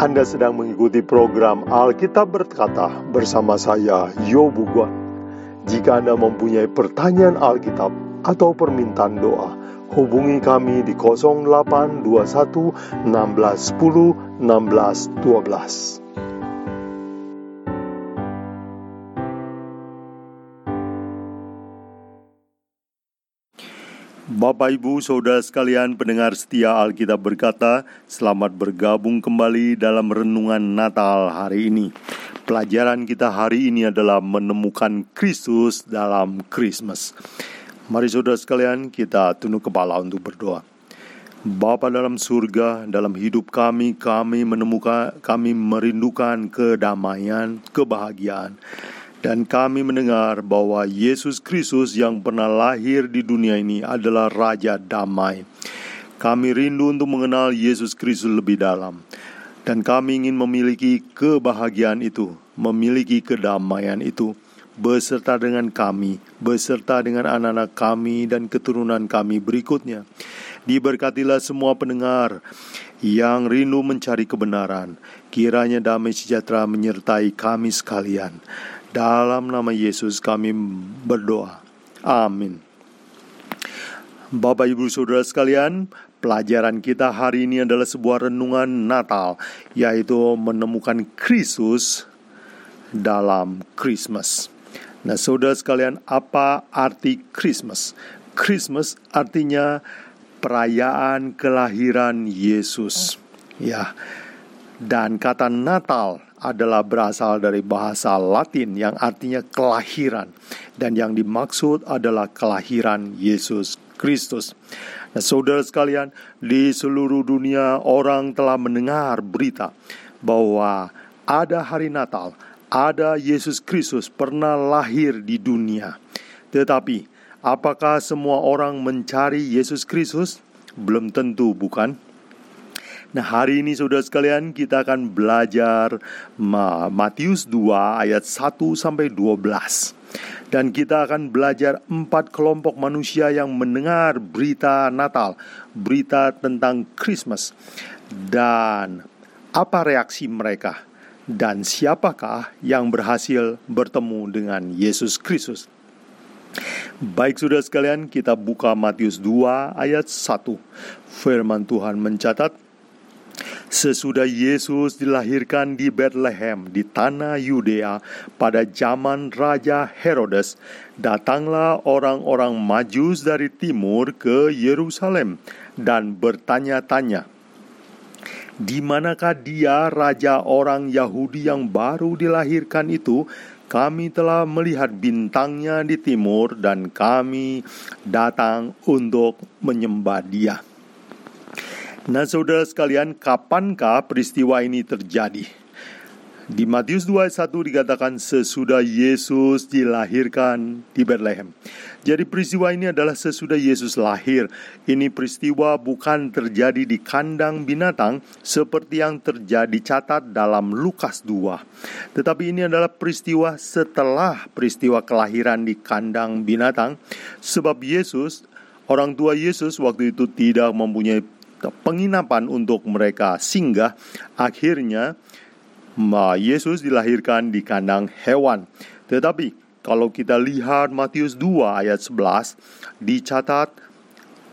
Anda sedang mengikuti program Alkitab Berkata bersama saya, Yobu Guan. Jika Anda mempunyai pertanyaan Alkitab atau permintaan doa, hubungi kami di 0821 1610 1612. Bapak Ibu Saudara sekalian pendengar setia Alkitab berkata Selamat bergabung kembali dalam renungan Natal hari ini. Pelajaran kita hari ini adalah menemukan Kristus dalam Christmas Mari saudara sekalian kita tunduk kepala untuk berdoa. Bapa dalam surga, dalam hidup kami, kami menemukan, kami merindukan kedamaian, kebahagiaan, dan kami mendengar bahwa Yesus Kristus yang pernah lahir di dunia ini adalah Raja Damai. Kami rindu untuk mengenal Yesus Kristus lebih dalam. Dan kami ingin memiliki kebahagiaan itu, memiliki kedamaian itu, beserta dengan kami, beserta dengan anak-anak kami dan keturunan kami berikutnya. Diberkatilah semua pendengar yang rindu mencari kebenaran. Kiranya damai sejahtera menyertai kami sekalian. Dalam nama Yesus kami berdoa. Amin. Bapak Ibu Saudara sekalian, pelajaran kita hari ini adalah sebuah renungan Natal, yaitu menemukan Kristus dalam Christmas. Nah, saudara sekalian, apa arti Christmas? Christmas artinya perayaan kelahiran Yesus. Ya. Dan kata Natal adalah berasal dari bahasa Latin yang artinya kelahiran dan yang dimaksud adalah kelahiran Yesus Kristus. Nah, saudara sekalian, di seluruh dunia orang telah mendengar berita bahwa ada hari Natal, ada Yesus Kristus pernah lahir di dunia. Tetapi, apakah semua orang mencari Yesus Kristus? Belum tentu, bukan? Nah hari ini saudara sekalian kita akan belajar Matius 2 ayat 1 sampai 12 dan kita akan belajar empat kelompok manusia yang mendengar berita Natal, berita tentang Christmas dan apa reaksi mereka dan siapakah yang berhasil bertemu dengan Yesus Kristus. Baik saudara sekalian, kita buka Matius 2 ayat 1. Firman Tuhan mencatat, Sesudah Yesus dilahirkan di Bethlehem di tanah Yudea pada zaman Raja Herodes, datanglah orang-orang Majus dari timur ke Yerusalem dan bertanya-tanya, "Di manakah dia raja orang Yahudi yang baru dilahirkan itu?" Kami telah melihat bintangnya di timur dan kami datang untuk menyembah dia. Nah saudara sekalian, kapankah peristiwa ini terjadi? Di Matius 21 dikatakan sesudah Yesus dilahirkan di Bethlehem. Jadi peristiwa ini adalah sesudah Yesus lahir. Ini peristiwa bukan terjadi di kandang binatang seperti yang terjadi catat dalam Lukas 2. Tetapi ini adalah peristiwa setelah peristiwa kelahiran di kandang binatang sebab Yesus Orang tua Yesus waktu itu tidak mempunyai penginapan untuk mereka singgah, akhirnya Yesus dilahirkan di kandang hewan. Tetapi kalau kita lihat Matius 2 ayat 11 dicatat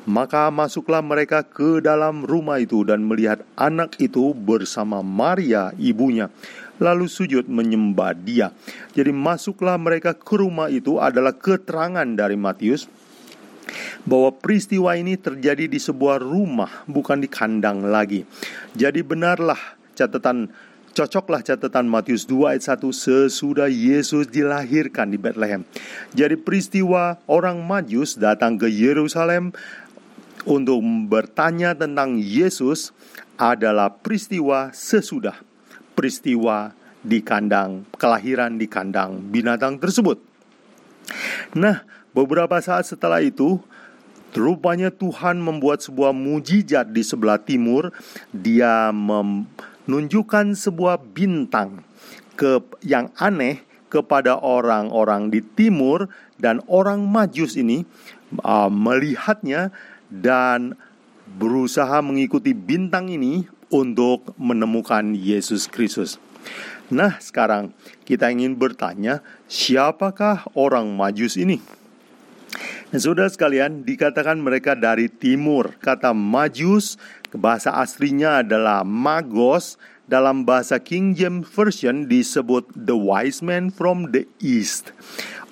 maka masuklah mereka ke dalam rumah itu dan melihat anak itu bersama Maria ibunya lalu sujud menyembah dia. Jadi masuklah mereka ke rumah itu adalah keterangan dari Matius bahwa peristiwa ini terjadi di sebuah rumah, bukan di kandang lagi. Jadi benarlah catatan Cocoklah catatan Matius 2 ayat 1 sesudah Yesus dilahirkan di Bethlehem. Jadi peristiwa orang Majus datang ke Yerusalem untuk bertanya tentang Yesus adalah peristiwa sesudah peristiwa di kandang kelahiran di kandang binatang tersebut. Nah, beberapa saat setelah itu Rupanya Tuhan membuat sebuah mujizat di sebelah timur. Dia menunjukkan sebuah bintang ke yang aneh kepada orang-orang di timur dan orang Majus ini uh, melihatnya dan berusaha mengikuti bintang ini untuk menemukan Yesus Kristus. Nah, sekarang kita ingin bertanya, siapakah orang Majus ini? Saudara sekalian, dikatakan mereka dari timur. Kata Majus, bahasa aslinya adalah Magos. Dalam bahasa King James Version disebut the wise man from the east.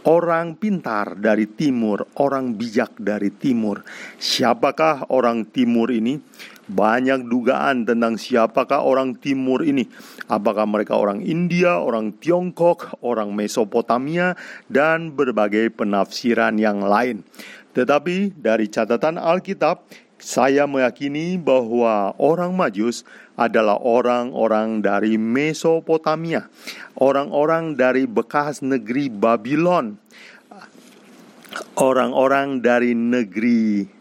Orang pintar dari timur, orang bijak dari timur. Siapakah orang timur ini? Banyak dugaan tentang siapakah orang timur ini. Apakah mereka orang India, orang Tiongkok, orang Mesopotamia, dan berbagai penafsiran yang lain. Tetapi dari catatan Alkitab, saya meyakini bahwa orang Majus adalah orang-orang dari Mesopotamia, orang-orang dari bekas negeri Babylon, orang-orang dari negeri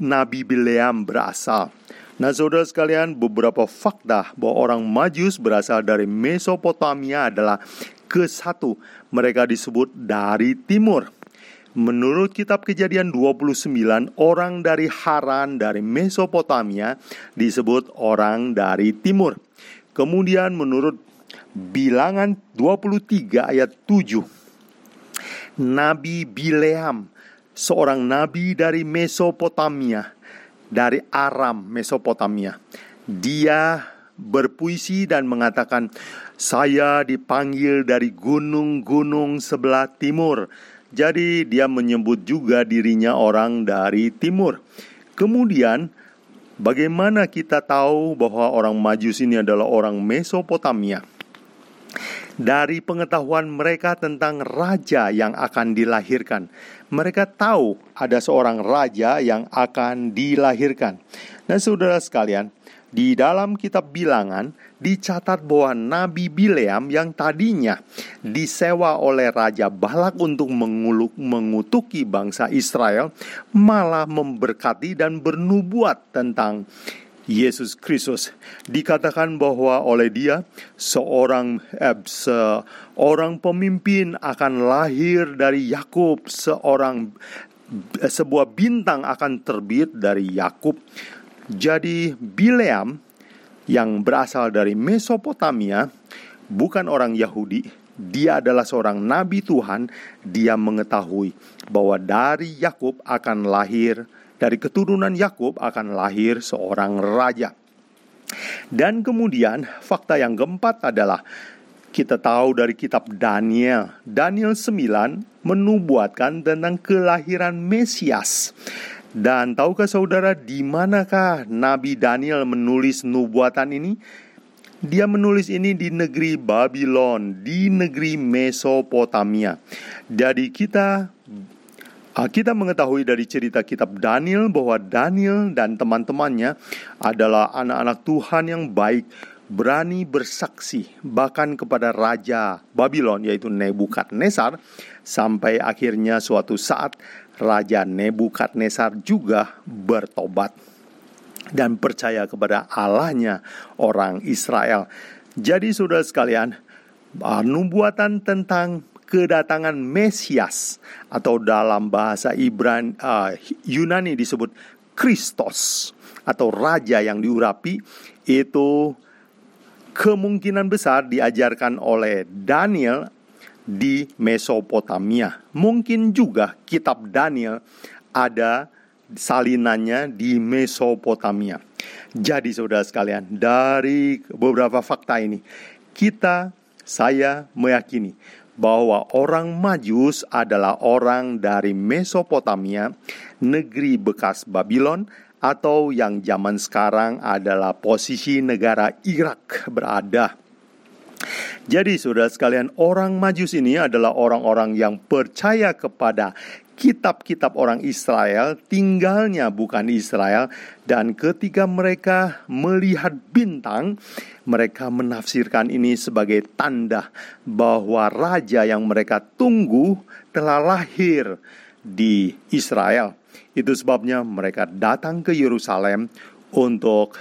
Nabi Bileam berasal. Nah saudara sekalian beberapa fakta bahwa orang Majus berasal dari Mesopotamia adalah ke satu mereka disebut dari timur. Menurut kitab kejadian 29 orang dari Haran dari Mesopotamia disebut orang dari timur. Kemudian menurut bilangan 23 ayat 7 Nabi Bileam seorang nabi dari Mesopotamia, dari Aram, Mesopotamia. Dia berpuisi dan mengatakan, "Saya dipanggil dari gunung-gunung sebelah timur." Jadi, dia menyebut juga dirinya orang dari timur. Kemudian, bagaimana kita tahu bahwa orang Majus ini adalah orang Mesopotamia? Dari pengetahuan mereka tentang raja yang akan dilahirkan. Mereka tahu ada seorang raja yang akan dilahirkan. Dan saudara sekalian, di dalam kitab bilangan dicatat bahwa Nabi Bileam yang tadinya disewa oleh Raja Balak untuk menguluk, mengutuki bangsa Israel malah memberkati dan bernubuat tentang Yesus Kristus. Dikatakan bahwa oleh dia seorang eh, seorang pemimpin akan lahir dari Yakub. Seorang eh, sebuah bintang akan terbit dari Yakub. Jadi Bileam yang berasal dari Mesopotamia bukan orang Yahudi. Dia adalah seorang nabi Tuhan. Dia mengetahui bahwa dari Yakub akan lahir dari keturunan Yakub akan lahir seorang raja. Dan kemudian fakta yang keempat adalah kita tahu dari kitab Daniel. Daniel 9 menubuatkan tentang kelahiran Mesias. Dan tahukah saudara di manakah Nabi Daniel menulis nubuatan ini? Dia menulis ini di negeri Babylon, di negeri Mesopotamia. Jadi kita kita mengetahui dari cerita kitab Daniel bahwa Daniel dan teman-temannya adalah anak-anak Tuhan yang baik, berani bersaksi bahkan kepada raja Babylon yaitu Nebukadnezar sampai akhirnya suatu saat raja Nebukadnezar juga bertobat dan percaya kepada Allahnya orang Israel. Jadi saudara sekalian, ah, nubuatan tentang kedatangan Mesias atau dalam bahasa Ibran uh, Yunani disebut Kristos atau raja yang diurapi itu kemungkinan besar diajarkan oleh Daniel di Mesopotamia. Mungkin juga kitab Daniel ada salinannya di Mesopotamia. Jadi saudara sekalian, dari beberapa fakta ini kita saya meyakini bahwa orang Majus adalah orang dari Mesopotamia, negeri bekas Babylon, atau yang zaman sekarang adalah posisi negara Irak berada. Jadi, saudara sekalian, orang Majus ini adalah orang-orang yang percaya kepada kitab-kitab orang Israel, tinggalnya bukan Israel, dan ketika mereka melihat bintang, mereka menafsirkan ini sebagai tanda bahwa raja yang mereka tunggu telah lahir di Israel. Itu sebabnya mereka datang ke Yerusalem untuk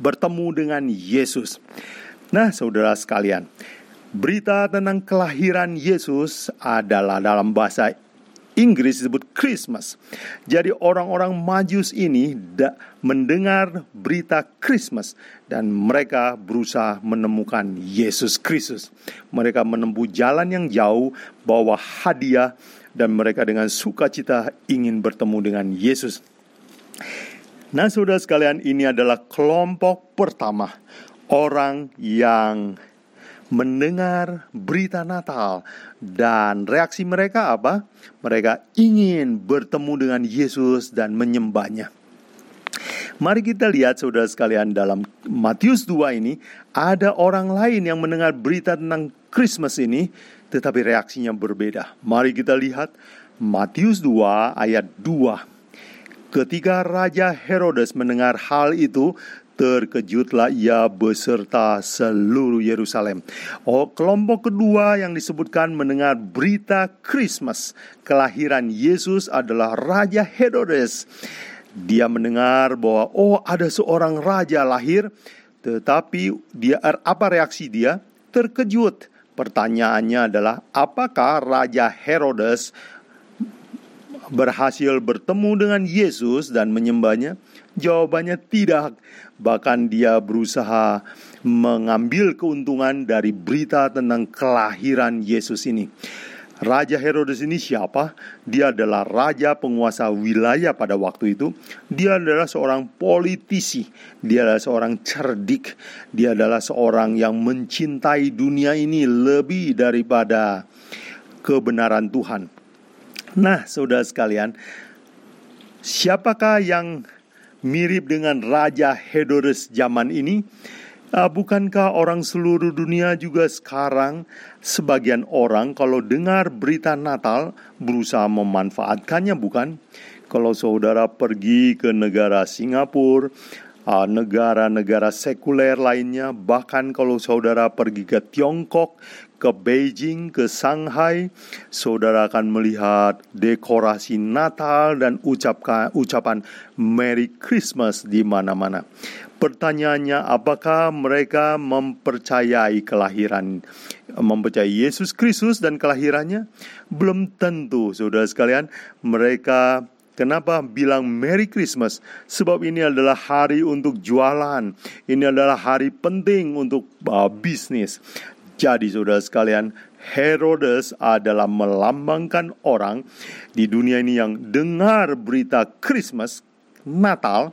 bertemu dengan Yesus. Nah, saudara sekalian, Berita tentang kelahiran Yesus adalah dalam bahasa Inggris disebut Christmas. Jadi orang-orang Majus ini mendengar berita Christmas dan mereka berusaha menemukan Yesus Kristus. Mereka menempuh jalan yang jauh bawa hadiah dan mereka dengan sukacita ingin bertemu dengan Yesus. Nah, saudara sekalian, ini adalah kelompok pertama orang yang mendengar berita Natal dan reaksi mereka apa? Mereka ingin bertemu dengan Yesus dan menyembahnya. Mari kita lihat saudara sekalian dalam Matius 2 ini ada orang lain yang mendengar berita tentang Christmas ini tetapi reaksinya berbeda. Mari kita lihat Matius 2 ayat 2. Ketika Raja Herodes mendengar hal itu, terkejutlah ia beserta seluruh Yerusalem. Oh, kelompok kedua yang disebutkan mendengar berita Christmas, kelahiran Yesus adalah Raja Herodes. Dia mendengar bahwa oh ada seorang raja lahir, tetapi dia apa reaksi dia? Terkejut. Pertanyaannya adalah apakah Raja Herodes berhasil bertemu dengan Yesus dan menyembahnya? Jawabannya tidak. Bahkan dia berusaha mengambil keuntungan dari berita tentang kelahiran Yesus ini. Raja Herodes ini siapa? Dia adalah raja penguasa wilayah pada waktu itu. Dia adalah seorang politisi, dia adalah seorang cerdik, dia adalah seorang yang mencintai dunia ini lebih daripada kebenaran Tuhan. Nah, saudara sekalian, siapakah yang mirip dengan Raja Herodes zaman ini? Uh, bukankah orang seluruh dunia juga sekarang sebagian orang kalau dengar berita Natal berusaha memanfaatkannya bukan? Kalau saudara pergi ke negara Singapura, uh, negara-negara sekuler lainnya, bahkan kalau saudara pergi ke Tiongkok, ke Beijing, ke Shanghai, saudara akan melihat dekorasi Natal dan ucapkan, ucapan Merry Christmas di mana-mana. Pertanyaannya, apakah mereka mempercayai kelahiran, mempercayai Yesus Kristus dan kelahirannya? Belum tentu, saudara sekalian. Mereka Kenapa bilang Merry Christmas? Sebab ini adalah hari untuk jualan. Ini adalah hari penting untuk uh, bisnis. Jadi saudara sekalian, Herodes adalah melambangkan orang di dunia ini yang dengar berita Christmas, Natal,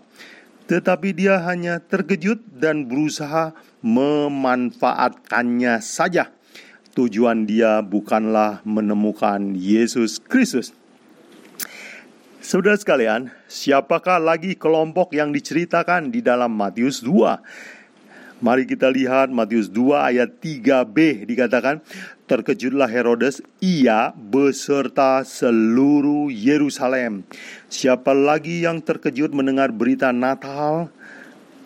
tetapi dia hanya terkejut dan berusaha memanfaatkannya saja. Tujuan dia bukanlah menemukan Yesus Kristus. Saudara sekalian, siapakah lagi kelompok yang diceritakan di dalam Matius 2? Mari kita lihat Matius 2 ayat 3b dikatakan Terkejutlah Herodes ia beserta seluruh Yerusalem Siapa lagi yang terkejut mendengar berita Natal?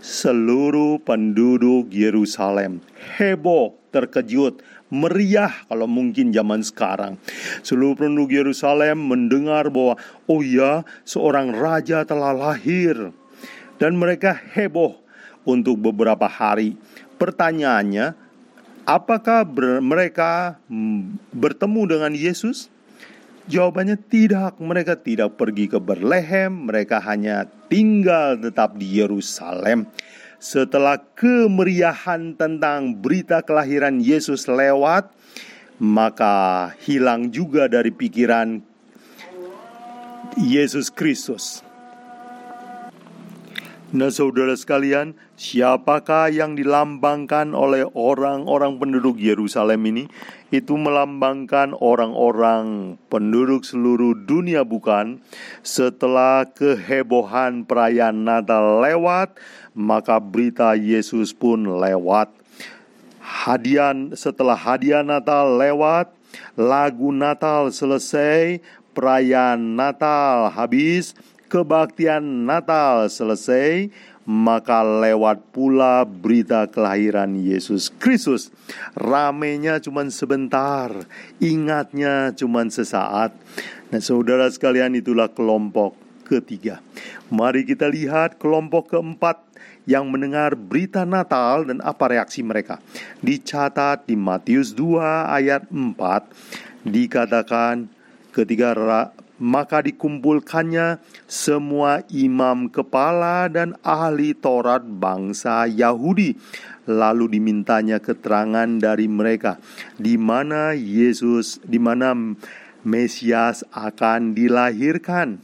Seluruh penduduk Yerusalem heboh, terkejut, meriah kalau mungkin zaman sekarang. Seluruh penduduk Yerusalem mendengar bahwa oh ya, seorang raja telah lahir. Dan mereka heboh untuk beberapa hari. Pertanyaannya, apakah mereka bertemu dengan Yesus? Jawabannya tidak, mereka tidak pergi ke Berlehem, mereka hanya tinggal tetap di Yerusalem. Setelah kemeriahan tentang berita kelahiran Yesus lewat, maka hilang juga dari pikiran Yesus Kristus. Nah, saudara sekalian, siapakah yang dilambangkan oleh orang-orang penduduk Yerusalem ini? Itu melambangkan orang-orang penduduk seluruh dunia, bukan? Setelah kehebohan perayaan Natal lewat, maka berita Yesus pun lewat. Hadiah setelah hadiah Natal lewat, lagu Natal selesai, perayaan Natal habis, kebaktian Natal selesai, maka lewat pula berita kelahiran Yesus Kristus. Ramenya cuma sebentar, ingatnya cuma sesaat. Nah, saudara sekalian, itulah kelompok ketiga. Mari kita lihat kelompok keempat yang mendengar berita Natal dan apa reaksi mereka. Dicatat di Matius 2 ayat 4 dikatakan ketika maka dikumpulkannya semua imam kepala dan ahli Taurat bangsa Yahudi. Lalu dimintanya keterangan dari mereka di mana Yesus, di mana Mesias akan dilahirkan.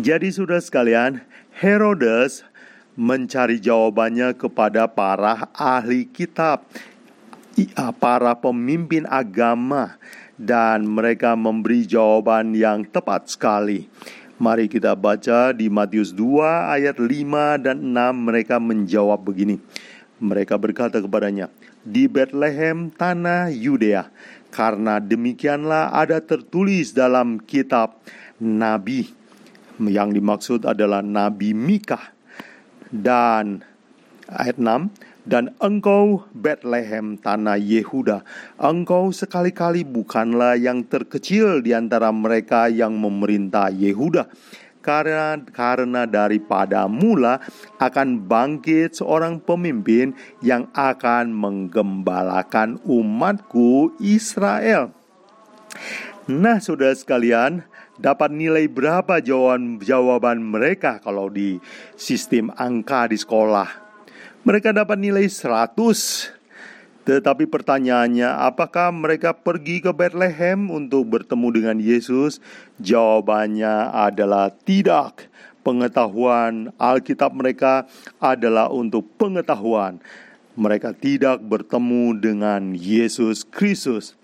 Jadi sudah sekalian, Herodes mencari jawabannya kepada para ahli kitab, para pemimpin agama, dan mereka memberi jawaban yang tepat sekali. Mari kita baca di Matius 2 ayat 5 dan 6 mereka menjawab begini. Mereka berkata kepadanya, "Di Bethlehem tanah Yudea, karena demikianlah ada tertulis dalam kitab nabi." Yang dimaksud adalah Nabi Mika. Dan ayat 6, dan engkau Bethlehem tanah Yehuda, engkau sekali-kali bukanlah yang terkecil di antara mereka yang memerintah Yehuda. Karena, karena daripada mula akan bangkit seorang pemimpin yang akan menggembalakan umatku Israel. Nah, saudara sekalian, dapat nilai berapa jawaban jawaban mereka kalau di sistem angka di sekolah? Mereka dapat nilai 100. Tetapi pertanyaannya, apakah mereka pergi ke Bethlehem untuk bertemu dengan Yesus? Jawabannya adalah tidak. Pengetahuan Alkitab mereka adalah untuk pengetahuan. Mereka tidak bertemu dengan Yesus Kristus.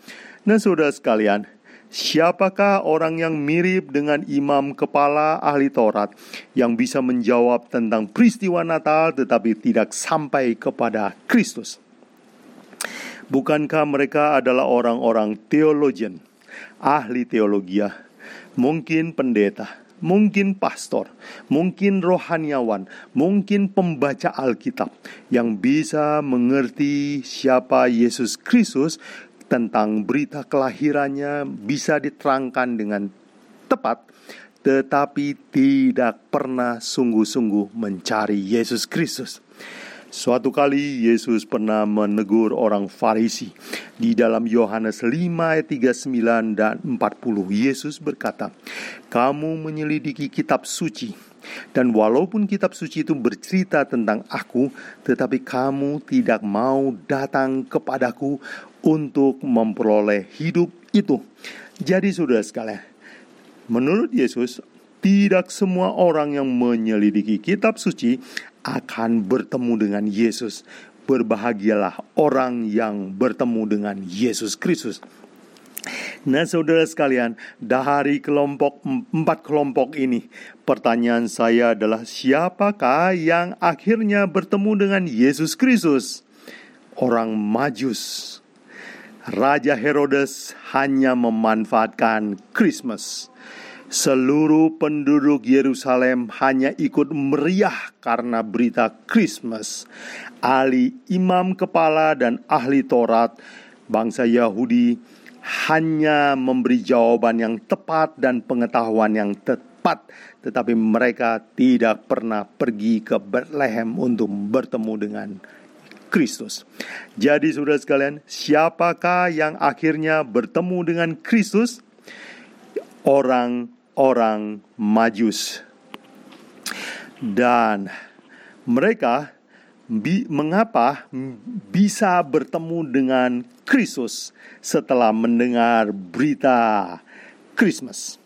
Nah, saudara sekalian, Siapakah orang yang mirip dengan imam kepala ahli Taurat yang bisa menjawab tentang peristiwa Natal tetapi tidak sampai kepada Kristus? Bukankah mereka adalah orang-orang teologian, ahli teologi, mungkin pendeta, mungkin pastor, mungkin rohaniawan, mungkin pembaca Alkitab yang bisa mengerti siapa Yesus Kristus tentang berita kelahirannya bisa diterangkan dengan tepat, tetapi tidak pernah sungguh-sungguh mencari Yesus Kristus. Suatu kali Yesus pernah menegur orang Farisi di dalam Yohanes 5 ayat 39 dan 40. Yesus berkata, "Kamu menyelidiki kitab suci dan walaupun kitab suci itu bercerita tentang aku, tetapi kamu tidak mau datang kepadaku untuk memperoleh hidup itu. Jadi saudara sekalian, menurut Yesus, tidak semua orang yang menyelidiki kitab suci akan bertemu dengan Yesus. Berbahagialah orang yang bertemu dengan Yesus Kristus. Nah saudara sekalian, dari kelompok empat kelompok ini, pertanyaan saya adalah siapakah yang akhirnya bertemu dengan Yesus Kristus? Orang Majus, Raja Herodes hanya memanfaatkan Christmas. Seluruh penduduk Yerusalem hanya ikut meriah karena berita Christmas. Ahli imam kepala dan ahli Taurat bangsa Yahudi hanya memberi jawaban yang tepat dan pengetahuan yang tepat, tetapi mereka tidak pernah pergi ke Bethlehem untuk bertemu dengan Kristus. Jadi saudara sekalian, siapakah yang akhirnya bertemu dengan Kristus? Orang-orang Majus. Dan mereka bi mengapa bisa bertemu dengan Kristus setelah mendengar berita Christmas?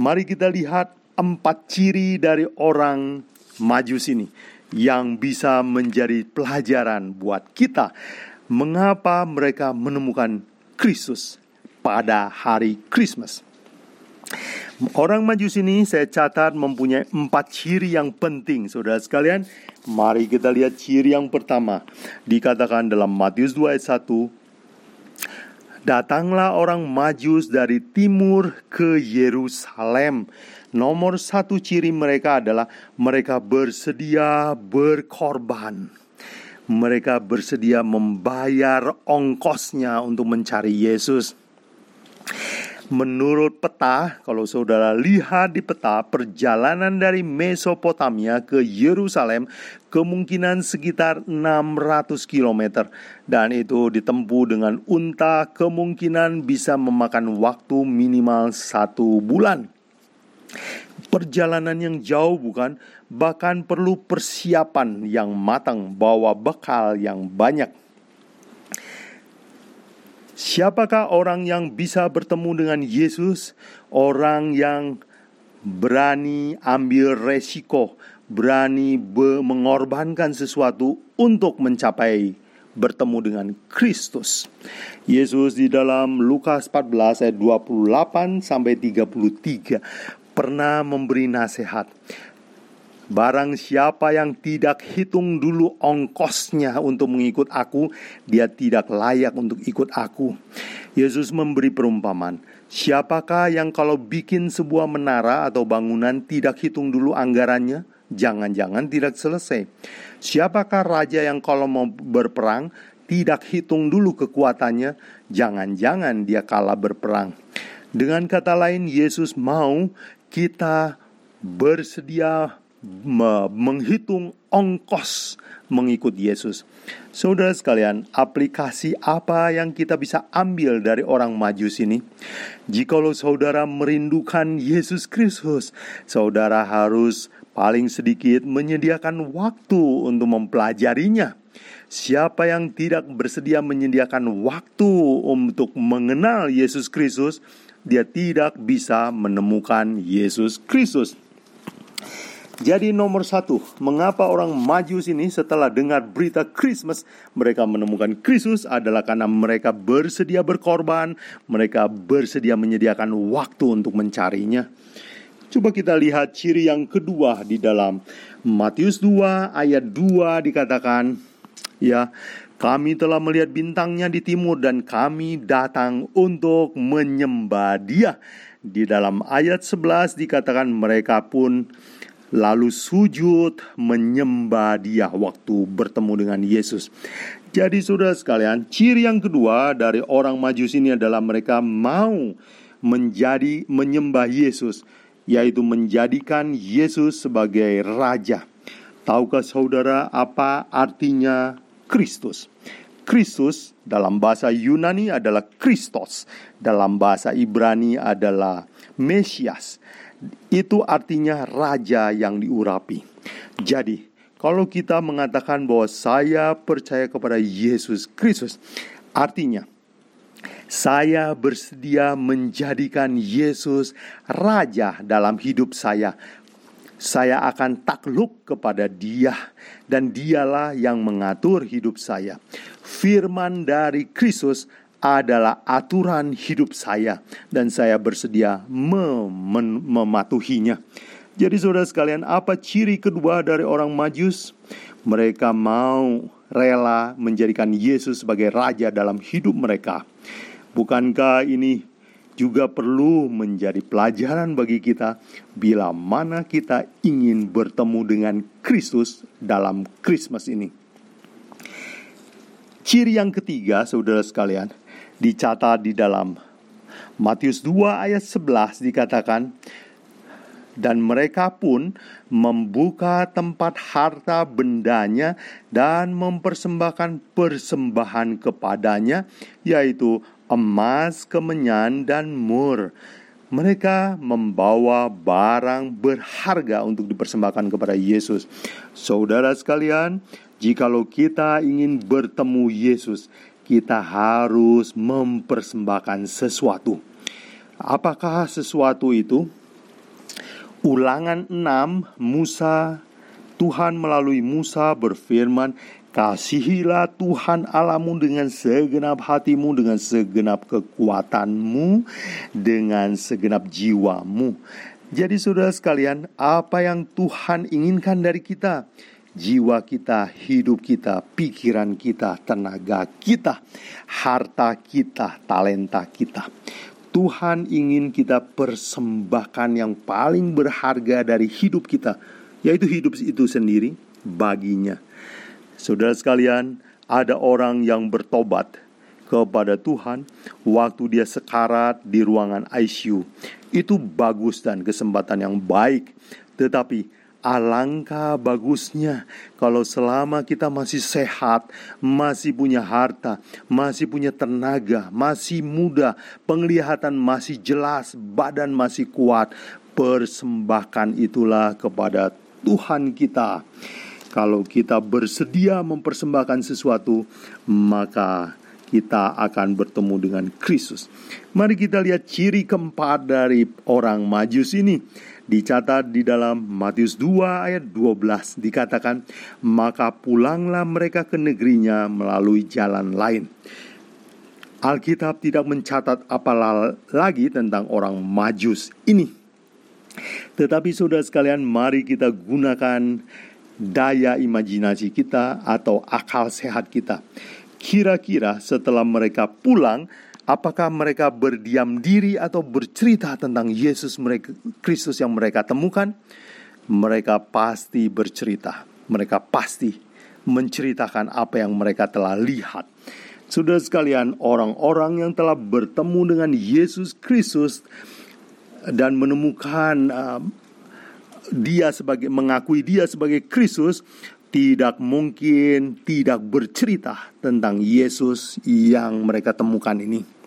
Mari kita lihat empat ciri dari orang Majus ini yang bisa menjadi pelajaran buat kita mengapa mereka menemukan Kristus pada hari Christmas. Orang Majus ini saya catat mempunyai empat ciri yang penting Saudara sekalian Mari kita lihat ciri yang pertama Dikatakan dalam Matius 2 ayat 1 Datanglah orang Majus dari timur ke Yerusalem Nomor satu ciri mereka adalah mereka bersedia berkorban. Mereka bersedia membayar ongkosnya untuk mencari Yesus. Menurut peta, kalau saudara lihat di peta, perjalanan dari Mesopotamia ke Yerusalem kemungkinan sekitar 600 km dan itu ditempuh dengan unta kemungkinan bisa memakan waktu minimal satu bulan. Perjalanan yang jauh bukan, bahkan perlu persiapan yang matang, bawa bekal yang banyak. Siapakah orang yang bisa bertemu dengan Yesus? Orang yang berani ambil resiko, berani mengorbankan sesuatu untuk mencapai bertemu dengan Kristus. Yesus di dalam Lukas 14 ayat 28 sampai 33 pernah memberi nasihat. Barang siapa yang tidak hitung dulu ongkosnya untuk mengikut aku, dia tidak layak untuk ikut aku. Yesus memberi perumpamaan. Siapakah yang kalau bikin sebuah menara atau bangunan tidak hitung dulu anggarannya? Jangan-jangan tidak selesai. Siapakah raja yang kalau mau berperang tidak hitung dulu kekuatannya? Jangan-jangan dia kalah berperang. Dengan kata lain, Yesus mau kita bersedia menghitung ongkos mengikut Yesus. Saudara sekalian, aplikasi apa yang kita bisa ambil dari orang Majus ini? Jikalau saudara merindukan Yesus Kristus, saudara harus paling sedikit menyediakan waktu untuk mempelajarinya. Siapa yang tidak bersedia menyediakan waktu untuk mengenal Yesus Kristus, dia tidak bisa menemukan Yesus Kristus. Jadi nomor satu, mengapa orang Majus ini setelah dengar berita Christmas mereka menemukan Kristus adalah karena mereka bersedia berkorban, mereka bersedia menyediakan waktu untuk mencarinya. Coba kita lihat ciri yang kedua di dalam Matius 2 ayat 2 dikatakan ya kami telah melihat bintangnya di timur dan kami datang untuk menyembah dia. Di dalam ayat 11 dikatakan mereka pun lalu sujud menyembah dia waktu bertemu dengan Yesus. Jadi saudara sekalian, ciri yang kedua dari orang Majus ini adalah mereka mau menjadi menyembah Yesus, yaitu menjadikan Yesus sebagai raja. Tahukah saudara apa artinya Kristus? Kristus dalam bahasa Yunani adalah Kristos, dalam bahasa Ibrani adalah Mesias itu artinya raja yang diurapi. Jadi, kalau kita mengatakan bahwa saya percaya kepada Yesus Kristus, artinya saya bersedia menjadikan Yesus raja dalam hidup saya. Saya akan takluk kepada Dia, dan Dialah yang mengatur hidup saya. Firman dari Kristus adalah aturan hidup saya dan saya bersedia mem mematuhinya. Jadi saudara sekalian, apa ciri kedua dari orang Majus? Mereka mau rela menjadikan Yesus sebagai raja dalam hidup mereka. Bukankah ini juga perlu menjadi pelajaran bagi kita bila mana kita ingin bertemu dengan Kristus dalam Christmas ini. Ciri yang ketiga, saudara sekalian, dicatat di dalam Matius 2 ayat 11 dikatakan dan mereka pun membuka tempat harta bendanya dan mempersembahkan persembahan kepadanya yaitu emas, kemenyan dan mur. Mereka membawa barang berharga untuk dipersembahkan kepada Yesus. Saudara sekalian, jikalau kita ingin bertemu Yesus, kita harus mempersembahkan sesuatu. Apakah sesuatu itu? Ulangan 6 Musa Tuhan melalui Musa berfirman, Kasihilah Tuhan Alamu dengan segenap hatimu, dengan segenap kekuatanmu, dengan segenap jiwamu. Jadi saudara sekalian, apa yang Tuhan inginkan dari kita? Jiwa kita, hidup kita, pikiran kita, tenaga kita, harta kita, talenta kita. Tuhan ingin kita persembahkan yang paling berharga dari hidup kita, yaitu hidup itu sendiri baginya. Saudara sekalian, ada orang yang bertobat kepada Tuhan waktu dia sekarat di ruangan ICU. Itu bagus dan kesempatan yang baik. Tetapi Alangkah bagusnya kalau selama kita masih sehat, masih punya harta, masih punya tenaga, masih muda, penglihatan masih jelas, badan masih kuat, persembahkan itulah kepada Tuhan kita. Kalau kita bersedia mempersembahkan sesuatu, maka kita akan bertemu dengan Kristus. Mari kita lihat ciri keempat dari orang Majus ini dicatat di dalam Matius 2 ayat 12 dikatakan maka pulanglah mereka ke negerinya melalui jalan lain. Alkitab tidak mencatat apa lagi tentang orang Majus ini. Tetapi saudara sekalian, mari kita gunakan daya imajinasi kita atau akal sehat kita. Kira-kira setelah mereka pulang, Apakah mereka berdiam diri atau bercerita tentang Yesus mereka Kristus yang mereka temukan? Mereka pasti bercerita. Mereka pasti menceritakan apa yang mereka telah lihat. Sudah sekalian, orang-orang yang telah bertemu dengan Yesus Kristus dan menemukan uh, dia sebagai mengakui dia sebagai Kristus tidak mungkin tidak bercerita tentang Yesus yang mereka temukan ini.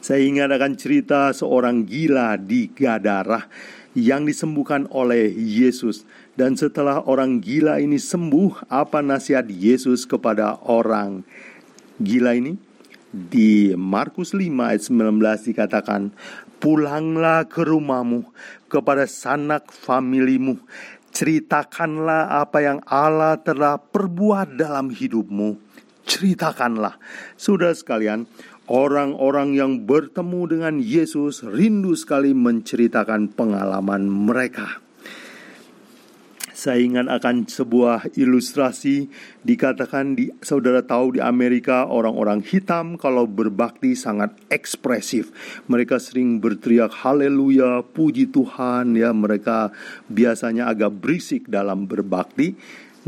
Saya ingat akan cerita seorang gila di Gadara yang disembuhkan oleh Yesus. Dan setelah orang gila ini sembuh, apa nasihat Yesus kepada orang gila ini? Di Markus 5 ayat 19 dikatakan, Pulanglah ke rumahmu, kepada sanak familimu, ceritakanlah apa yang Allah telah perbuat dalam hidupmu. Ceritakanlah. Sudah sekalian, Orang-orang yang bertemu dengan Yesus rindu sekali menceritakan pengalaman mereka. Saya ingat akan sebuah ilustrasi dikatakan di saudara tahu di Amerika orang-orang hitam kalau berbakti sangat ekspresif. Mereka sering berteriak haleluya, puji Tuhan ya, mereka biasanya agak berisik dalam berbakti.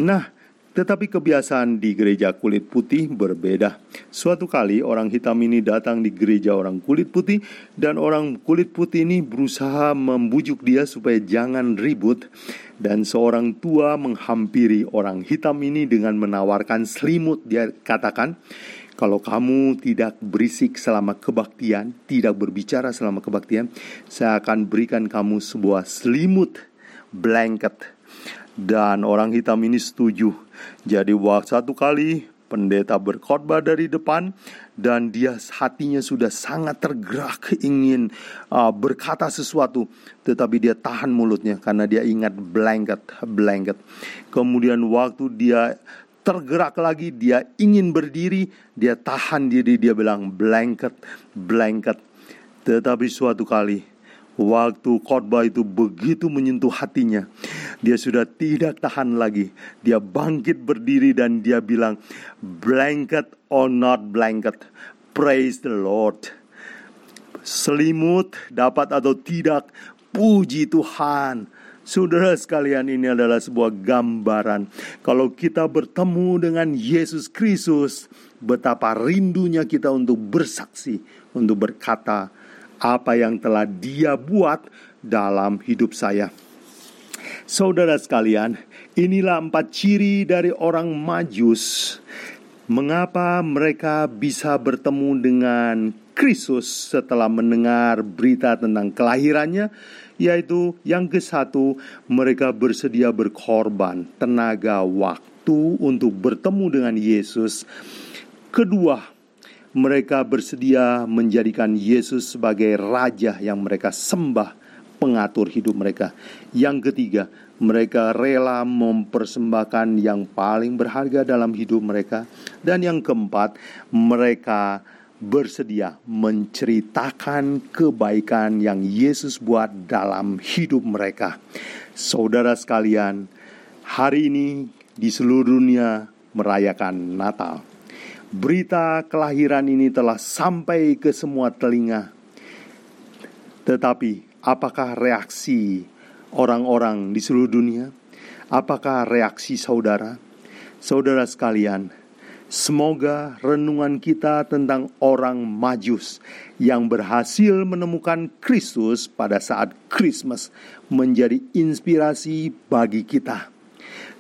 Nah, tetapi kebiasaan di gereja kulit putih berbeda. Suatu kali orang hitam ini datang di gereja orang kulit putih dan orang kulit putih ini berusaha membujuk dia supaya jangan ribut. Dan seorang tua menghampiri orang hitam ini dengan menawarkan selimut. Dia katakan kalau kamu tidak berisik selama kebaktian, tidak berbicara selama kebaktian, saya akan berikan kamu sebuah selimut blanket dan orang hitam ini setuju. Jadi waktu satu kali pendeta berkhotbah dari depan dan dia hatinya sudah sangat tergerak ingin uh, berkata sesuatu tetapi dia tahan mulutnya karena dia ingat blanket blanket kemudian waktu dia tergerak lagi dia ingin berdiri dia tahan diri dia bilang blanket blanket tetapi suatu kali Waktu khotbah itu begitu menyentuh hatinya, dia sudah tidak tahan lagi. Dia bangkit berdiri dan dia bilang, "Blanket or not blanket, praise the Lord." Selimut dapat atau tidak, puji Tuhan. Saudara sekalian, ini adalah sebuah gambaran. Kalau kita bertemu dengan Yesus Kristus, betapa rindunya kita untuk bersaksi, untuk berkata, apa yang telah Dia buat dalam hidup saya. Saudara sekalian, inilah empat ciri dari orang Majus. Mengapa mereka bisa bertemu dengan Kristus setelah mendengar berita tentang kelahirannya? Yaitu yang ke satu, mereka bersedia berkorban tenaga waktu untuk bertemu dengan Yesus. Kedua, mereka bersedia menjadikan Yesus sebagai raja yang mereka sembah, pengatur hidup mereka. Yang ketiga, mereka rela mempersembahkan yang paling berharga dalam hidup mereka. Dan yang keempat, mereka bersedia menceritakan kebaikan yang Yesus buat dalam hidup mereka. Saudara sekalian, hari ini di seluruh dunia merayakan Natal. Berita kelahiran ini telah sampai ke semua telinga. Tetapi, apakah reaksi orang-orang di seluruh dunia? Apakah reaksi saudara? Saudara sekalian, Semoga renungan kita tentang orang Majus yang berhasil menemukan Kristus pada saat Christmas menjadi inspirasi bagi kita.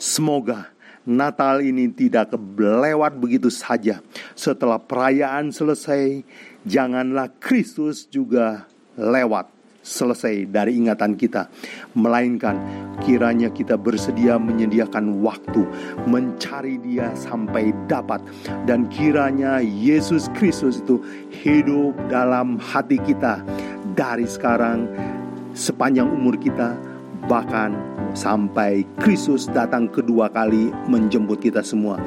Semoga Natal ini tidak lewat begitu saja. Setelah perayaan selesai, janganlah Kristus juga lewat selesai dari ingatan kita, melainkan kiranya kita bersedia menyediakan waktu mencari Dia sampai dapat, dan kiranya Yesus Kristus itu hidup dalam hati kita dari sekarang sepanjang umur kita, bahkan sampai Kristus datang kedua kali menjemput kita semua.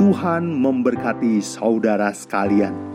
Tuhan memberkati saudara sekalian.